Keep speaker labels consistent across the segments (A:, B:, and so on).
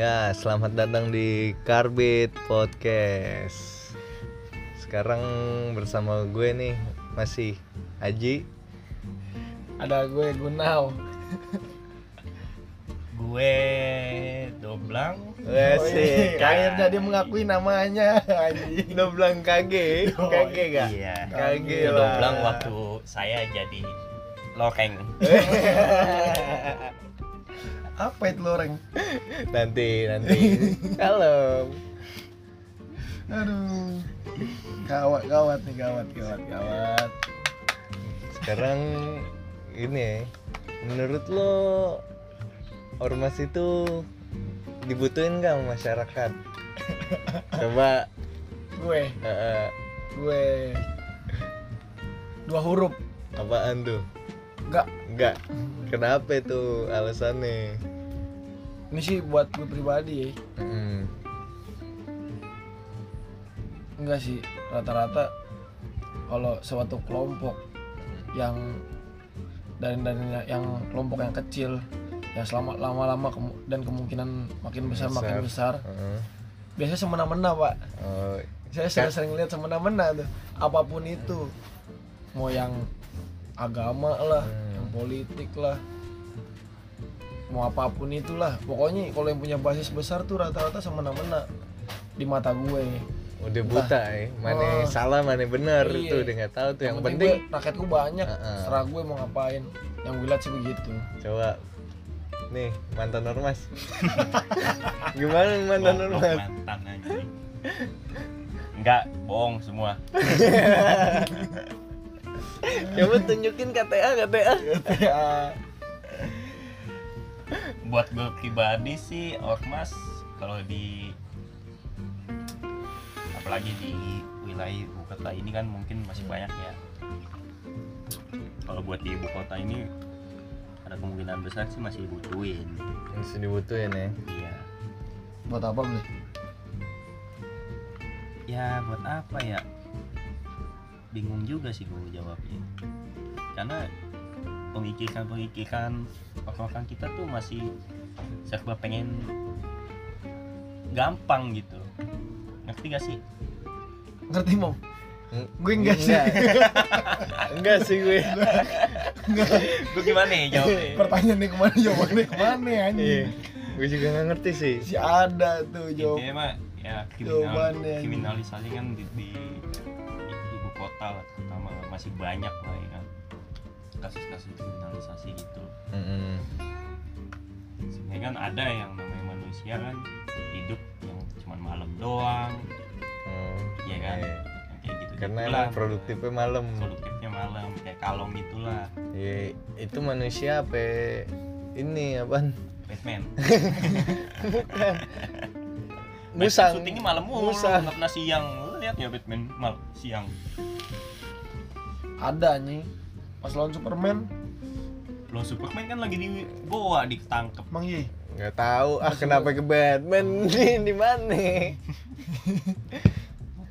A: Ya, selamat datang di Karbit Podcast. Sekarang bersama gue nih masih Aji.
B: Ada gue Gunau.
C: gue doblang
A: Wesik.
B: Akhirnya dia mengakui namanya. anjing.
A: Doblang kage,
B: Oh,
A: kage gak?
C: iya
A: lah.
C: doblang waktu saya jadi lokeng
B: Apa itu loreng?
A: nanti nanti. Halo.
B: Aduh. Gawat, gawat nih, gawat, gawat, gawat.
A: Sekarang ini menurut lo ormas itu dibutuhin gak sama masyarakat? Coba
B: Gue,
A: eh,
B: gue dua huruf.
A: apaan tuh?
B: Enggak,
A: Enggak. Kenapa itu alasannya?
B: ini sih buat gue pribadi ya.
A: Mm.
B: Enggak sih, rata-rata kalau suatu kelompok yang dari dari yang kelompok yang kecil yang selama lama-lama kemu- dan kemungkinan makin besar, makin besar
A: Heeh.
B: biasanya semena-mena pak
A: Oh,
B: saya sering, sering lihat semena-mena tuh apa pun itu mau yang agama lah
A: Hmm.
B: yang politik lah mau apa pun itulah pokoknya kalau yang punya basis besar tuh rata-rata semena-mena di mata gue
A: udah buta ya. Mana
B: Oh.
A: salah, mana benar
B: Iya.
A: itu udah nggak tahu tuh. Yang,
B: gue,
A: penting
B: rakyatku banyak
A: Heeh.
B: serah gue mau ngapain yang gue lihat sih begitu
A: coba nih mantan ormas. Gimana mantan
C: Goblok,
A: ormas?
C: mantan aja enggak bohong semua
A: Coba tunjukin KTA KTA.
B: ya
C: buat gue pribadi sih ormas kalau di apalagi di wilayah ibu kota ini kan mungkin masih banyak ya. Kalau buat di ibu kota ini ada kemungkinan besar sih masih butuhin
A: Masih dibutuhin ya.
C: iya.
B: Buat apa beli
C: ya buat apa ya bingung juga sih gue jawabnya. Karena pemikiran-pemikiran orang-orang kita tuh masih serba pengen gampang gitu. Ngerti gak sih?
B: Ngerti mau
A: Mm,
B: gue enggak sih.
A: Enggak. Sih gue.
C: gue gimana ya jawabnya?
B: Pertanyaan nih ke mana? Jawabannya ke mana
A: Iya.
B: anjing
A: Gue juga nggak ngerti sih.
B: si ada tuh jawab
C: intinya mah ya kriminal,
B: Jawabannya.
C: kriminalisasi kan di, di, lah terutama masih banyak lah ya kan kasus-kasus kriminalisasi gitu
A: Mm-mm.
C: sebenarnya kan ada yang namanya manusia kan hidup yang cuma malam doang
A: Oh,
C: Iya kan? yang kayak gitu
A: Karena
C: gitulah.
A: emang produktifnya malam.
C: produktifnya malam kayak kalong itulah
A: Iya, itu manusia apa? Ini apaan?
C: Batman
A: Musang.
C: Batman syutingnya malam mulu
A: Musang.
C: nggak pernah siang lihat ya Batman mal siang
B: ada nih pas lawan Superman.
C: Lo Superman kan lagi di goa ditangkep.
B: Emang iya?
A: Nggak tahu ah kenapa ke Batman? Di di mana?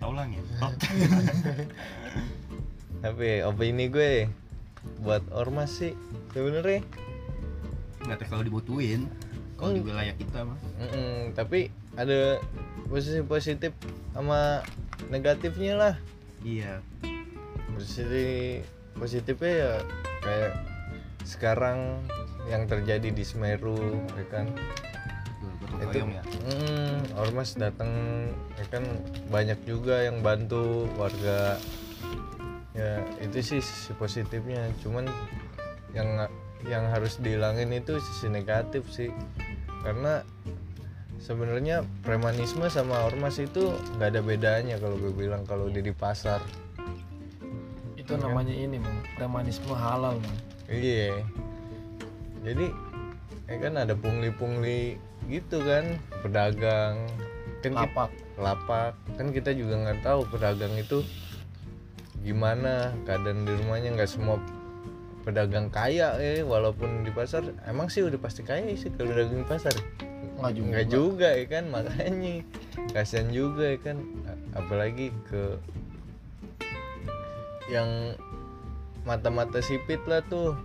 C: Tahu lah ya
A: Tapi opini gue buat ormas sih sebenarnya.
C: nggak kalau dibutuhin. Kalau di wilayah kita mah.
A: Mm-mm, tapi ada posisi positif sama negatifnya lah.
C: iya
A: Posisi positifnya ya kayak sekarang yang terjadi di Semeru, ya kan? Itu-
C: ya?
A: Mm, ormas datang ya kan? Banyak juga yang bantu warga. Ya itu sih sisi positifnya. Cuman yang yang harus dihilangin itu sisi negatif sih. Karena sebenarnya premanisme sama ormas itu nggak ada bedanya kalau gue bilang kalau di di pasar
B: itu namanya ini bang. Premanisme halal bang.
A: Iya. Jadi ya kan ada pungli-pungli gitu kan pedagang. Kan kita-
B: lapak.
A: lapak. Kan kita juga nggak tahu pedagang itu gimana keadaan di rumahnya. Nggak semua pedagang kaya eh walaupun di pasar. Emang sih udah pasti kaya sih kalau dagang di pasar.
B: Nggak juga
A: nggak juga ya kan? Makanya kasihan juga ya kan? Apalagi ke yang mata-mata sipit lah tuh.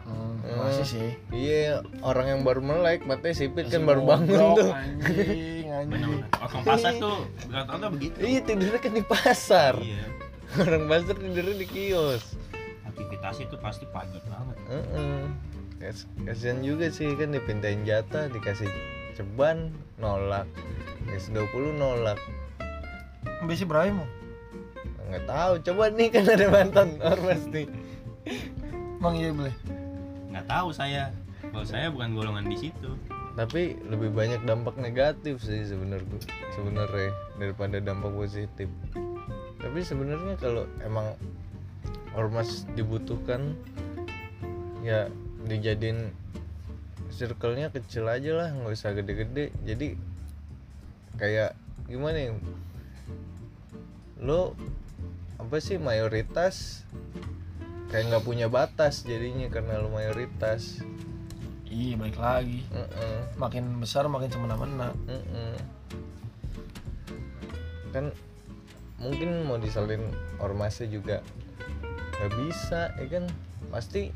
B: Hmm. masih sih.
A: iya orang yang baru melek matanya sipit kan
B: Masih
A: baru bangun
B: goblok,
A: tuh.
B: anjing anjing.
C: Benar-benar orang pasar tuh rata-rata begitu?
A: Iya tidurnya kan di pasar.
C: Iya.
A: Orang pasar tidurnya di kios.
C: Aktivitasnya itu pasti pagi banget.
A: Heeh. Kas- kasihan juga sih kan dipindahin jatah dikasih ceban nolak. S 20 nolak.
B: Biasa berapa mau
A: nggak tahu coba nih kan ada mantan ormas nih.
B: Bang iya boleh?
C: Nggak tahu saya. Kalau saya bukan golongan di situ.
A: Tapi lebih banyak dampak negatif sih sebenarnya sebenarnya daripada dampak positif. Tapi sebenarnya kalau emang ormas dibutuhkan ya dijadiin circle-nya kecil aja lah nggak usah gede-gede. Jadi kayak gimana ya? Lo apa sih mayoritas? Kayak nggak punya batas jadinya karena lo mayoritas.
B: Iya balik lagi.
A: Heeh.
B: makin besar makin semena-mena.
A: Kan mungkin mau disalin ormasnya juga nggak bisa ya kan? Pasti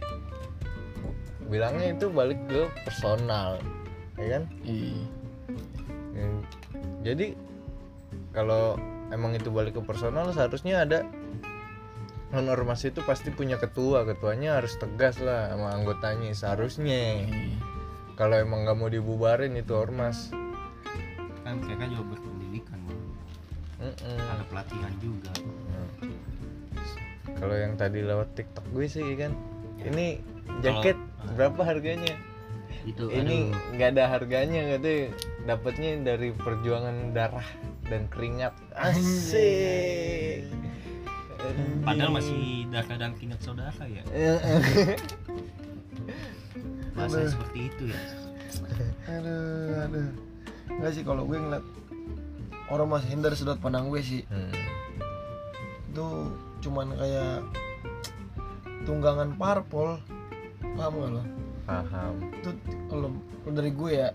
A: bilangnya itu balik ke personal ya kan?
B: Iya
A: Ya, jadi kalau emang itu balik ke personal seharusnya ada. Ormas itu pasti punya ketua ketuanya harus tegas lah sama anggotanya seharusnya.
B: Iya.
A: Kalau emang nggak mau dibubarin itu ormas.
C: Kan mereka juga berpendidikan Bang.
A: Mm-mm.
C: ada pelatihan juga.
A: Nah, kalau yang tadi lewat TikTok gue sih kan,
C: Ya.
A: ini jaket
C: Kalau-
A: berapa harganya?
C: itu
A: ini nggak ada harganya katanya, dapatnya dari perjuangan darah dan keringat. Asik.
C: padahal masih darah dan keringat saudara ya. Bahasa seperti itu ya?
B: Aduh aduh. Enggak sih kalau gue ngeliat orang masih hindar sudut pandang gue sih.
A: Hmm,
B: itu cuman kayak tunggangan parpol. Paham gak lo?
A: Paham.
B: itu kalau kalau dari gue ya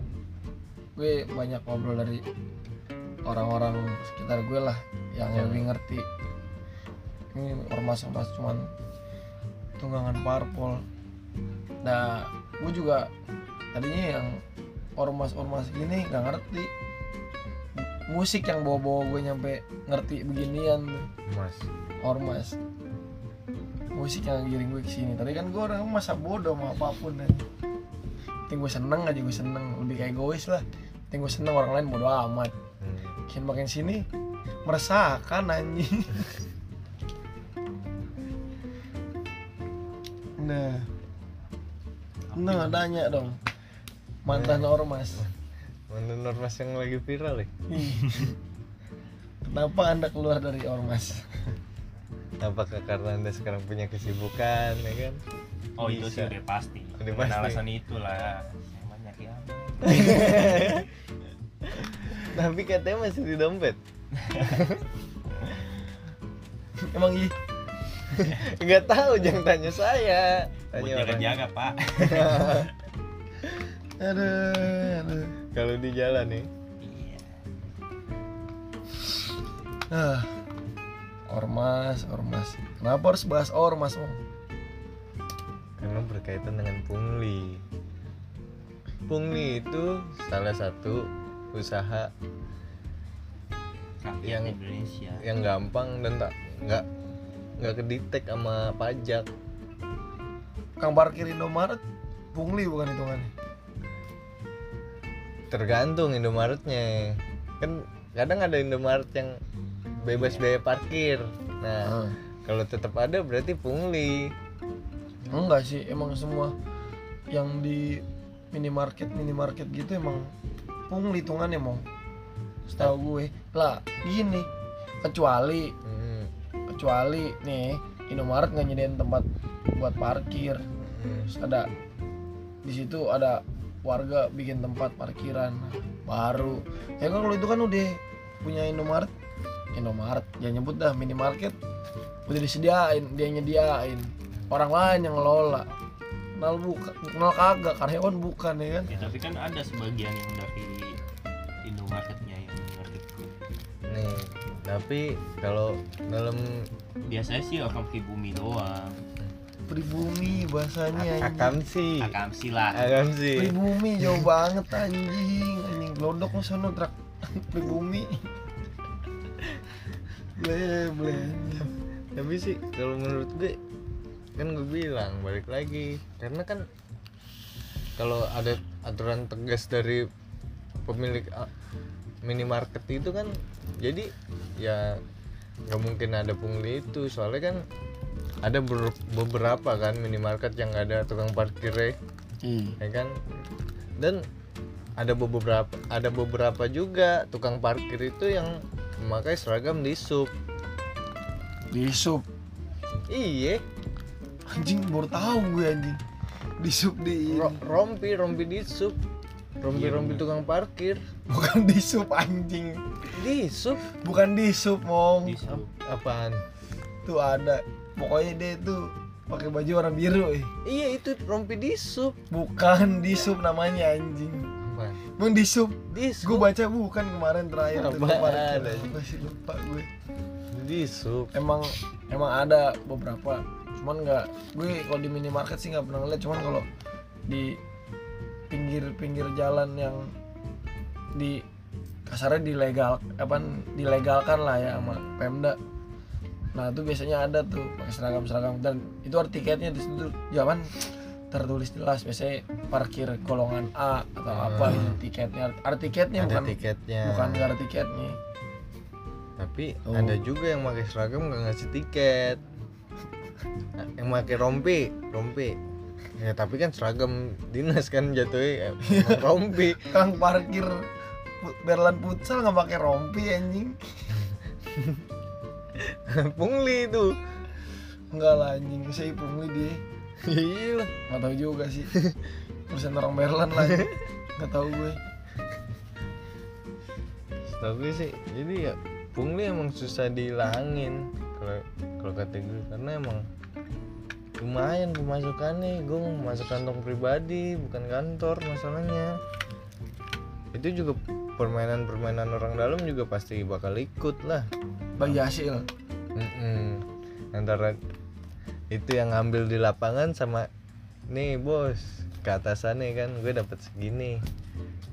B: gue banyak ngobrol dari orang-orang sekitar gue lah yang
A: Ya.
B: lebih ngerti ini ormas ormas cuman tunggangan parpol nah gue juga tadinya yang ormas ormas gini nggak ngerti musik yang bawa-bawa gue nyampe ngerti beginian tuh
A: Mas.
B: ormas musik yang giring gue ke sini tadi kan gue orang masa bodoh sama apa pun ya. penting gue seneng aja gue seneng lebih kayak egois lah penting gue seneng orang lain bodoh amat. Makin makin sini meresahkan anjing. Nah. Nah tanya dong. Mantan ormas.
A: Mantan ormas yang lagi viral ya?
B: Kenapa anda keluar dari ormas?
A: Apakah karena anda sekarang punya kesibukan ya kan?
C: oh itu sih
A: Bisa.
C: udah pasti.
A: Udah pasti.
C: alasan itulah. Kiamat
A: Tapi katanya masih di dompet.
B: emang iya
A: Nggak tahu jangan tanya saya.
C: buat
A: Tanya orang.
C: jaga-jaga pak
B: aduh aduh
A: Kalau di jalan nih.
C: iya
B: Ah, ormas, ormas. Kenapa harus bahas ormas, Om?
A: karena berkaitan dengan pungli pungli itu salah satu usaha Yang-
C: Indonesia
A: yang gampang dan tak nggak nggak kedetek sama pajak
B: Kang parkir Indomaret pungli bukan hitungannya.
A: tergantung Indomaretnya kan kadang ada Indomaret yang bebas biaya parkir nah
B: Ah.
A: kalau tetap ada berarti pungli
B: Enggak sih, emang semua yang di minimarket minimarket gitu emang pungli hitungannya, Mong. Setahu gue. Lah, gini. Kecuali
A: Hmm,
B: kecuali nih Indomaret nggak nyediain tempat buat parkir.
A: hmm.
B: Terus ada di situ ada warga bikin tempat parkiran baru ya kan kalau itu kan udah punya Indomaret Indomaret jangan nyebut dah minimarket udah disediain dia nyediain orang lain yang ngelola kenal bukan kenal kagak karyawan bukan ya kan
C: ya tapi kan ada sebagian yang dari Indomaretnya yang ngerti
A: nih tapi kalau dalam
C: biasanya sih orang pribumi doang.
B: Pribumi bahasanya anjing.
A: akamsi
C: akamsi lah.
A: Akamsi
B: pribumi jauh banget anjing. Anjing glodok lu sono trak. Pribumi. Ble ble.
A: Tapi sih kalau menurut gue kan gue bilang balik lagi. Karena kan kalau ada aturan tegas dari pemilik ah, minimarket itu kan jadi ya nggak mungkin ada pungli itu. Soalnya kan ada ber- beberapa kan minimarket yang nggak ada tukang parkirnya
B: Ih,
A: ya kan? Dan ada beberapa ada beberapa juga tukang parkir itu yang memakai seragam di sub
B: di sub
A: iya.
B: Anjing baru tahu gue anjing. Di sub di
A: Ro- rompi rompi di sub rompi rompi tukang parkir.
B: bukan di sub anjing.
A: Di sub
B: bukan di sub mong
C: di sub
A: apaan?
B: Tuh ada. Pokoknya dia tuh pakai baju warna biru eh.
A: iya itu rompi di sub
B: bukan di sub namanya anjing.
A: Apaan?
B: Emang di sub
A: di
B: gue
A: sub
B: baca bukan kemarin terakhir tuh gue
A: Apaan,
B: parkir
A: anjing?
B: masih lupa gue
A: di sub
B: emang emang ada beberapa. Cuman nggak gue kalau di minimarket sih nggak pernah ngeliat. Cuman kalau di pinggir-pinggir jalan yang di kasarnya dilegal apa dilegalkan lah ya sama Pemda. Nah itu biasanya ada tuh pakai seragam seragam dan itu ada tiketnya di situ. Jalan tertulis jelas. Biasanya parkir golongan A atau apa gitu tiketnya. Ada tiketnya
A: ada
B: bukan?
A: tiketnya.
B: Bukan ada tiketnya.
A: Tapi
B: Oh.
A: ada juga yang pakai seragam nggak ngasih tiket. Yang pakai rompi rompi ya tapi kan seragam dinas kan jatuhnya eh, emang rompi.
B: Kang parkir Berlan futsal nggak pakai rompi anjing.
A: Pungli itu.
B: Enggak lah anjing. Saya pungli dia.
A: Iya
B: nggak tahu juga sih. Urusan orang Berlan lah. Nggak tahu gue.
A: Tapi sih jadi ya pungli emang susah dihilangin kalau kalau kata gue. Karena emang lumayan pemasukannya. Gue mau masuk kantong pribadi bukan kantor masalahnya. Itu juga permainan-permainan orang dalam juga pasti bakal ikut lah.
B: Bagi hasil.
A: Mm-mm. antara itu yang ngambil di lapangan sama nih bos ke atasannya kan gue dapat segini.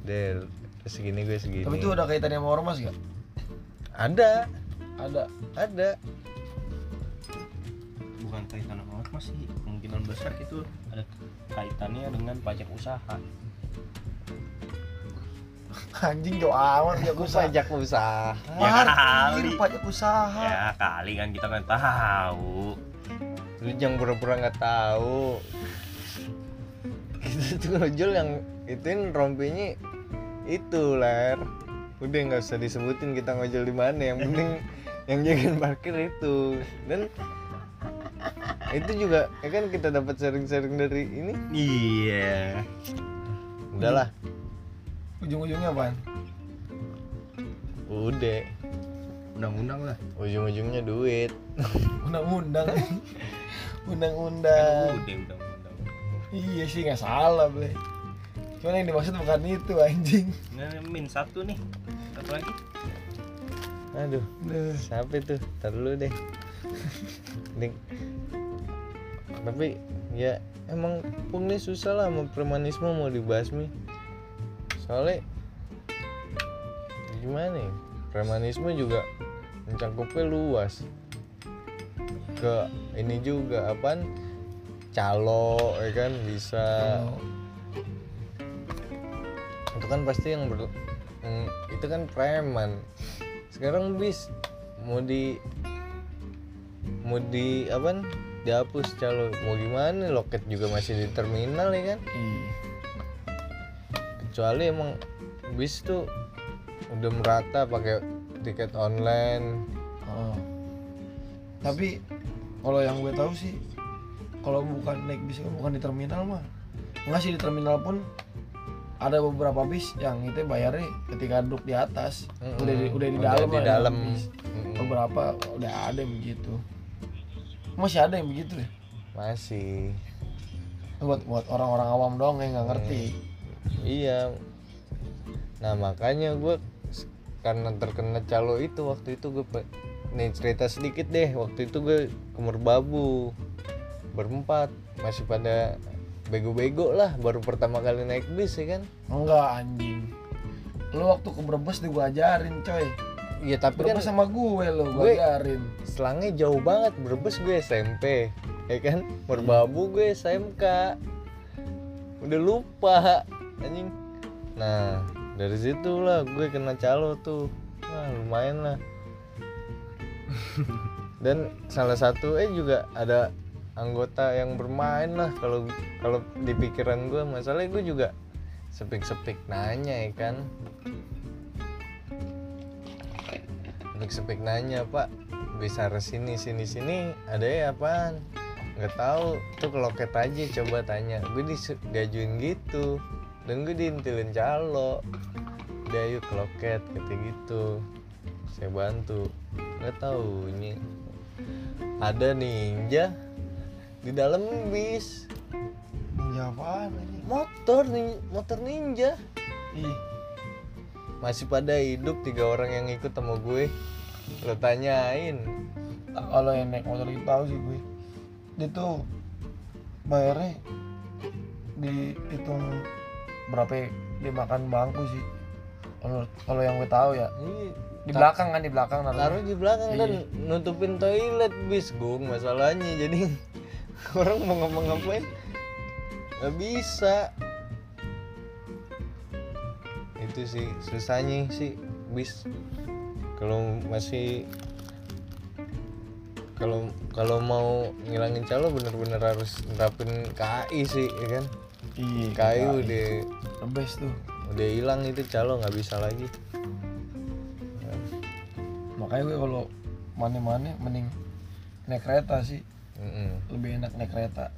A: Del segini gue segini.
B: Tapi itu ada kaitannya sama ormas gak
A: ada.
B: Ada.
A: Ada
C: kaitan sama ormas sih kemungkinan besar itu ada kaitannya dengan pajak usaha.
B: Anjing jauh amat pajak usaha.
A: pajak usaha?
C: Ya
B: parkir
C: kali.
B: pajak usaha.
C: Ya kali kan kita kan tahu.
A: Lu jangan pura-pura nggak tahu. Kita tuh ngojol yang ituin rompinya itu ler. Udah nggak usah disebutin kita ngojol di mana yang penting yang jagain parkir itu. Dan itu juga ya kan kita dapat sharing-sharing dari ini?
C: Iya.
A: Udahlah.
B: Ujung-ujungnya apaan?
A: Udah
C: undang-undang lah.
A: Ujung-ujungnya duit.
B: Undang-undang.
C: Kan
B: undang-undang
C: udah undang-undang.
B: Iya sih nggak salah ble. Cuman yang dimaksud bukan itu anjing.
C: Nah, min satu nih. Satu lagi.
A: Aduh.
B: Duh.
A: siapa itu? Ntar dulu deh. Nih. Tapi ya emang pungli susah lah mau premanisme mau dibasmi soalnya gimana ya? Premanisme juga mencangkupnya luas. Ke ini juga apaan? Calo ya kan? Bisa. Itu kan pasti yang ber yang- itu kan preman. Sekarang bis mau di mau di apa dihapus calo mau gimana loket juga masih di terminal ya kan
B: Iya.
A: kecuali emang bis tuh udah merata pakai tiket online
B: Oh. Tapi kalau yang gue tahu sih kalau bukan naik bis bukan di terminal mah. Enggak sih di terminal pun ada beberapa bis yang itu bayarnya ketika duduk di atas.
A: Mm-mm.
B: Udah di, udah di
A: Udah
B: dalam
A: di
B: lah
A: dalam.
B: bis.
A: Mm-mm.
B: Beberapa udah ada begitu. Masih ada yang begitu ya?
A: masih.
B: Buat buat orang-orang awam doang yang nggak ngerti.
A: iya. Nah makanya gue karena terkena calo itu waktu itu gue nih cerita sedikit deh. Waktu itu gue ke Merbabu berempat. Masih pada bego-bego lah baru pertama kali naik bis ya kan?
B: Enggak anjing. Lu waktu ke Brebes gua ajarin coy
A: iya tapi kan
B: sama gue lo
A: gue-
B: ajarin
A: selangnya jauh banget Brebes gue SMP ya kan? Merbabu gue SMK udah lupa anjing. Nah dari situ lah gue kena calo tuh. Nah lumayan lah. Dan salah satu eh juga ada anggota yang bermain lah kalau kalau di pikiran gue. Masalahnya gue juga sepik-sepik nanya ya kan sepik-sepik nanya pak. Bisa sini sini sini ada ya apaan? Nggak tahu. Tuh ke loket aja coba tanya. Gue digajuin gitu. Dan gue diintilin calo. Dia yuk ke loket kata gitu. Saya bantu. Nggak tahu ini. Ada ninja di dalam bis.
B: Ninja apaan anjing?
A: Motor nih motor ninja.
B: Ih
A: masih pada hidup tiga orang yang ikut sama gue. Lo tanyain.
B: Kalau yang naik motor itu tahu sih gue. Dia tuh bayarnya dihitung berapa dia makan bangku sih. Kalau kalau yang gue tahu ya.
A: Ini
B: di belakang kan di belakang naruhnya.
A: taruh di belakang dan
B: Iya.
A: nutupin toilet bis. Gung masalahnya. Jadi orang mau ngomong ngapain nggak bisa itu sih. Susahnya sih bis. Kalau masih kalau kalau mau ngilangin calo bener-bener harus nerapin KI sih ya kan?
B: Iya
A: KI
B: KI.
A: udah
B: the best tuh.
A: udah hilang itu calo nggak bisa lagi.
B: Makanya gue kalau mana-mana mending naik kereta sih.
A: Mm-mm.
B: lebih enak naik kereta.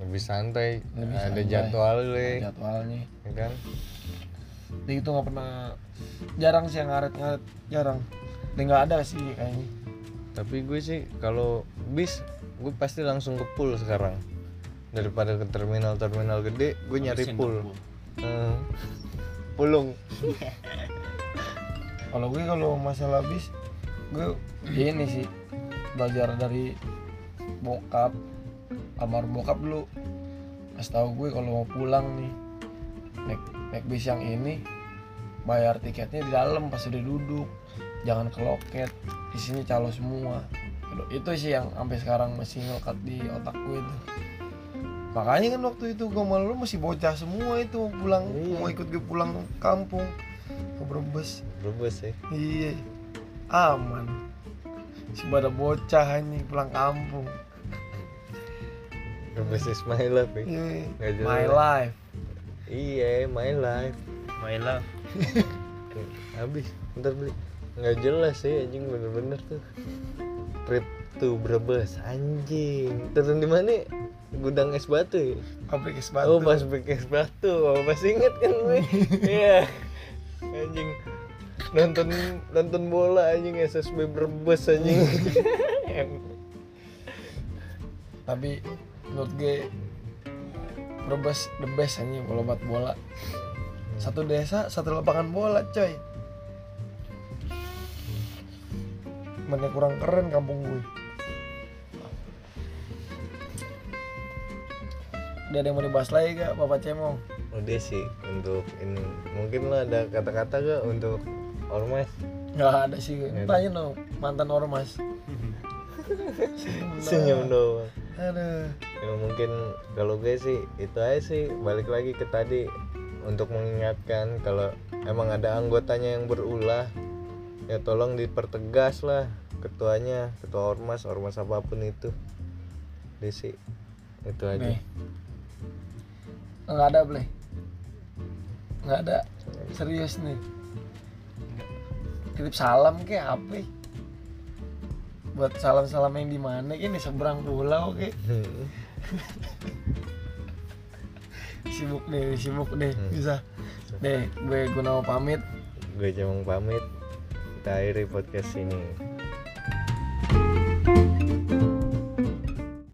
A: Lebih santai.
B: Lebih
A: ada
B: santai.
A: jadwal deh.
B: Jadwalnya.
A: Ya kan
B: dia itu nggak pernah jarang sih yang ngaret-ngaret jarang. Dia nggak ada sih kayaknya.
A: Tapi gue sih kalau bis gue pasti langsung ke pool sekarang. Daripada ke terminal terminal gede gue nyari pool. Hmm. pulung.
B: Kalau gue kalau masalah bis gue ini sih belajar dari bokap almarhum bokap dulu. Kasih tahu gue kalau mau pulang nih naik naik bis yang ini bayar tiketnya di dalam pas udah duduk jangan ke loket di sini calo semua itu sih yang sampai sekarang masih ngelekat di otak gue itu makanya kan waktu itu gue malu masih bocah semua itu mau pulang
A: Iya.
B: mau ikut gue pulang kampung ke Brebes
A: berbes ya
B: Iya, aman. Si pada bocah ini pulang kampung.
A: berbes is my life ya.
B: Iya,
A: Nggak jelas.
B: my life.
A: Iya my life.
C: My love.
A: habis ntar beli. Nggak jelas sih anjing bener-bener tuh. Trip tuh Brebes anjing. Turun di mana? Gudang es batu ya?
B: Pabrik es batu.
A: Oh pas pakai sepatu, oh, pas inget kan gue Iya. Anjing. Nonton nonton bola anjing SSB Brebes anjing.
B: Tapi menurut gue Brebes the best anjing kalau buat bola. Satu desa, satu lapangan bola, coy. Mana kurang keren kampung gue. Udah ada yang mau dibahas lagi gak Bapak Cemong?
A: Udah sih untuk ini Mungkin lo ada kata-kata gak untuk Ormas?
B: Gak ada sih,
A: Nggak ada.
B: tanya dong mantan ormas.
A: Senyum doang
B: Aduh.
A: Ya, Mungkin kalau gue sih itu aja sih Balik lagi ke tadi Untuk mengingatkan kalau emang ada anggotanya yang berulah Ya tolong dipertegas lah Ketuanya, ketua Ormas, Ormas apa pun itu Desi itu aja
B: Nih. Nggak ada, Ble. Nggak ada. Serius nih. Titip salam ke apa? Buat salam-salam yang di mana? Ini seberang pulau ke. Sibuk deh, sibuk deh.
A: Hmm.
B: Bisa. Deh, gue Gunawan pamit.
A: gue cuma pamit kita akhiri podcast ini